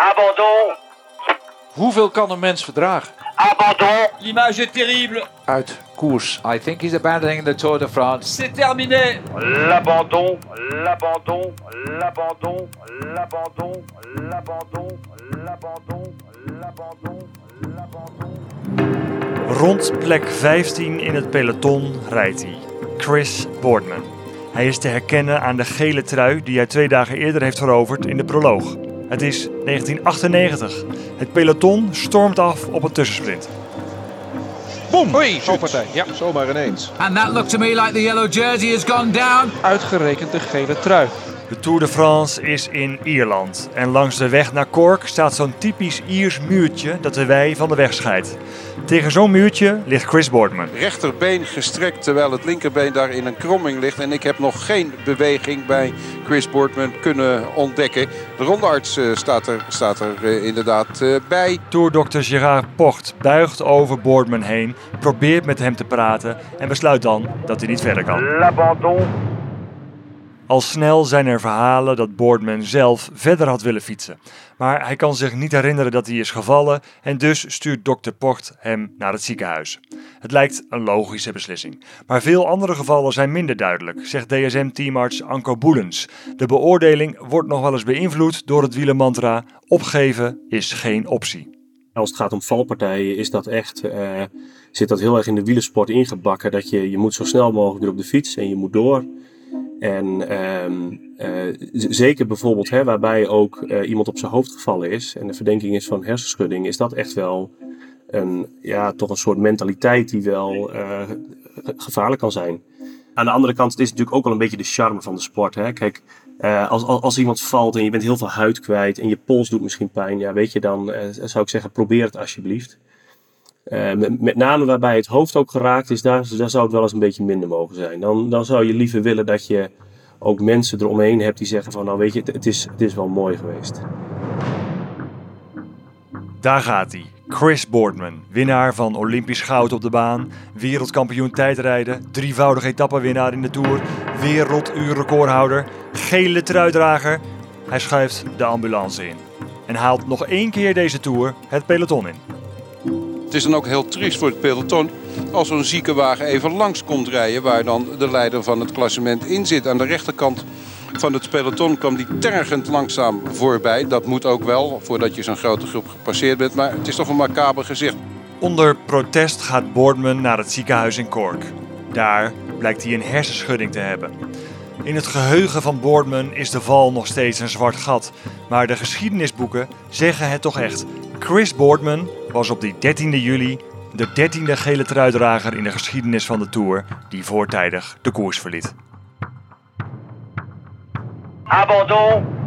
Abandon. Hoeveel kan een mens verdragen? Abandon. L'image est terrible. Uit koers. I think he's abandoning the Tour de France. C'est terminé. L'abandon, l'abandon, l'abandon, l'abandon, l'abandon, l'abandon, l'abandon, l'abandon. Rond plek 15 in het peloton rijdt hij. Chris Boardman. Hij is te herkennen aan de gele trui die hij twee dagen eerder heeft veroverd in de proloog. Het is 1998. Het peloton stormt af op een tussensprint. Boom! Hoi, valpartij. Ja, zomaar ineens. And that looked to me like the yellow jersey has gone down. Uitgerekend de gele trui. De Tour de France is in Ierland. En langs de weg naar Cork staat zo'n typisch Iers muurtje dat de wei van de weg scheidt. Tegen zo'n muurtje ligt Chris Boardman. rechterbeen gestrekt terwijl het linkerbeen daar in een kromming ligt. En ik heb nog geen beweging bij Chris Boardman kunnen ontdekken. De rondearts eh, staat er, staat er eh, inderdaad eh, bij. Tourdokter Gerard Pocht buigt over Boardman heen, probeert met hem te praten en besluit dan dat hij niet verder kan. L'abandon. Al snel zijn er verhalen dat Boardman zelf verder had willen fietsen. Maar hij kan zich niet herinneren dat hij is gevallen en dus stuurt dokter Pocht hem naar het ziekenhuis. Het lijkt een logische beslissing. Maar veel andere gevallen zijn minder duidelijk, zegt DSM-teamarts Anko Boelens. De beoordeling wordt nog wel eens beïnvloed door het wielermantra opgeven is geen optie. Als het gaat om valpartijen is dat echt, eh, zit dat heel erg in de wielersport ingebakken. Dat je, je moet zo snel mogelijk weer op de fiets en je moet door. En ehm, eh, zeker bijvoorbeeld hè, waarbij ook eh, iemand op zijn hoofd gevallen is en de verdenking is van hersenschudding, is dat echt wel een, ja, toch een soort mentaliteit die wel eh, ge- gevaarlijk kan zijn. Aan de andere kant, het is natuurlijk ook wel een beetje de charme van de sport. Hè? Kijk, als, als, iemand valt en je bent heel veel huid kwijt en je pols doet misschien pijn, ja, weet je, dan zou ik zeggen, probeer het alsjeblieft. Eh, met, name waarbij het hoofd ook geraakt is, daar, zou het wel eens een beetje minder mogen zijn. Dan, dan zou je liever willen dat je ook mensen eromheen hebt die zeggen van, nou weet je, het, het is, het is wel mooi geweest. Daar gaat hij. Chris Boardman, winnaar van Olympisch goud op de baan, wereldkampioen tijdrijden, drievoudig etappenwinnaar in de Tour, werelduurrecordhouder, gele truidrager. Hij schuift de ambulance in en haalt nog één keer deze Tour het peloton in. Het is dan ook heel triest voor het peloton als zo'n ziekenwagen even langs komt rijden... waar dan de leider van het klassement in zit. Aan de rechterkant van het peloton kwam die tergend langzaam voorbij. Dat moet ook wel, voordat je zo'n grote groep gepasseerd bent. Maar het is toch een macaber gezicht. Onder protest gaat Boardman naar het ziekenhuis in Cork. Daar blijkt hij een hersenschudding te hebben. In het geheugen van Boardman is de val nog steeds een zwart gat, maar de geschiedenisboeken zeggen het toch echt. Chris Boardman was op die 13e juli de 13e gele truidrager in de geschiedenis van de Tour die voortijdig de koers verliet. Abandon.